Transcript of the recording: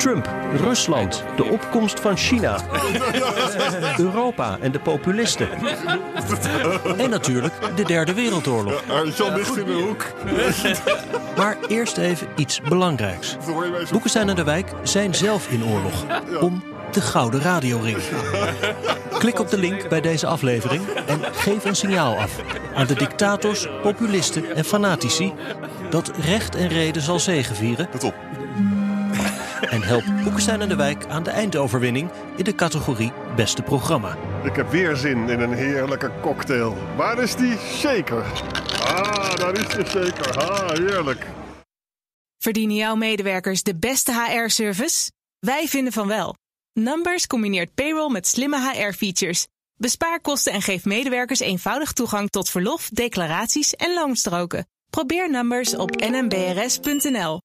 Trump, Rusland, de opkomst van China. Europa en de populisten. En natuurlijk de Derde Wereldoorlog. Arjan ligt in de hoek. Maar eerst even iets belangrijks. Boekenstein en de Wijk zijn zelf in oorlog. Om de Gouden Radioring. Klik op de link bij deze aflevering en geef een signaal af aan de dictators, populisten en fanatici dat recht en reden zal zegevieren. Let op. En help Boekenstein en de Wijk aan de eindoverwinning in de categorie Beste Programma. Ik heb weer zin in een heerlijke cocktail. Waar is die shaker? Ah, daar is de shaker. Ah, heerlijk. Verdienen jouw medewerkers de beste HR-service? Wij vinden van wel. Numbers combineert payroll met slimme HR-features. Bespaar kosten en geef medewerkers eenvoudig toegang tot verlof, declaraties en loonstroken. Probeer Numbers op nmbrs.nl.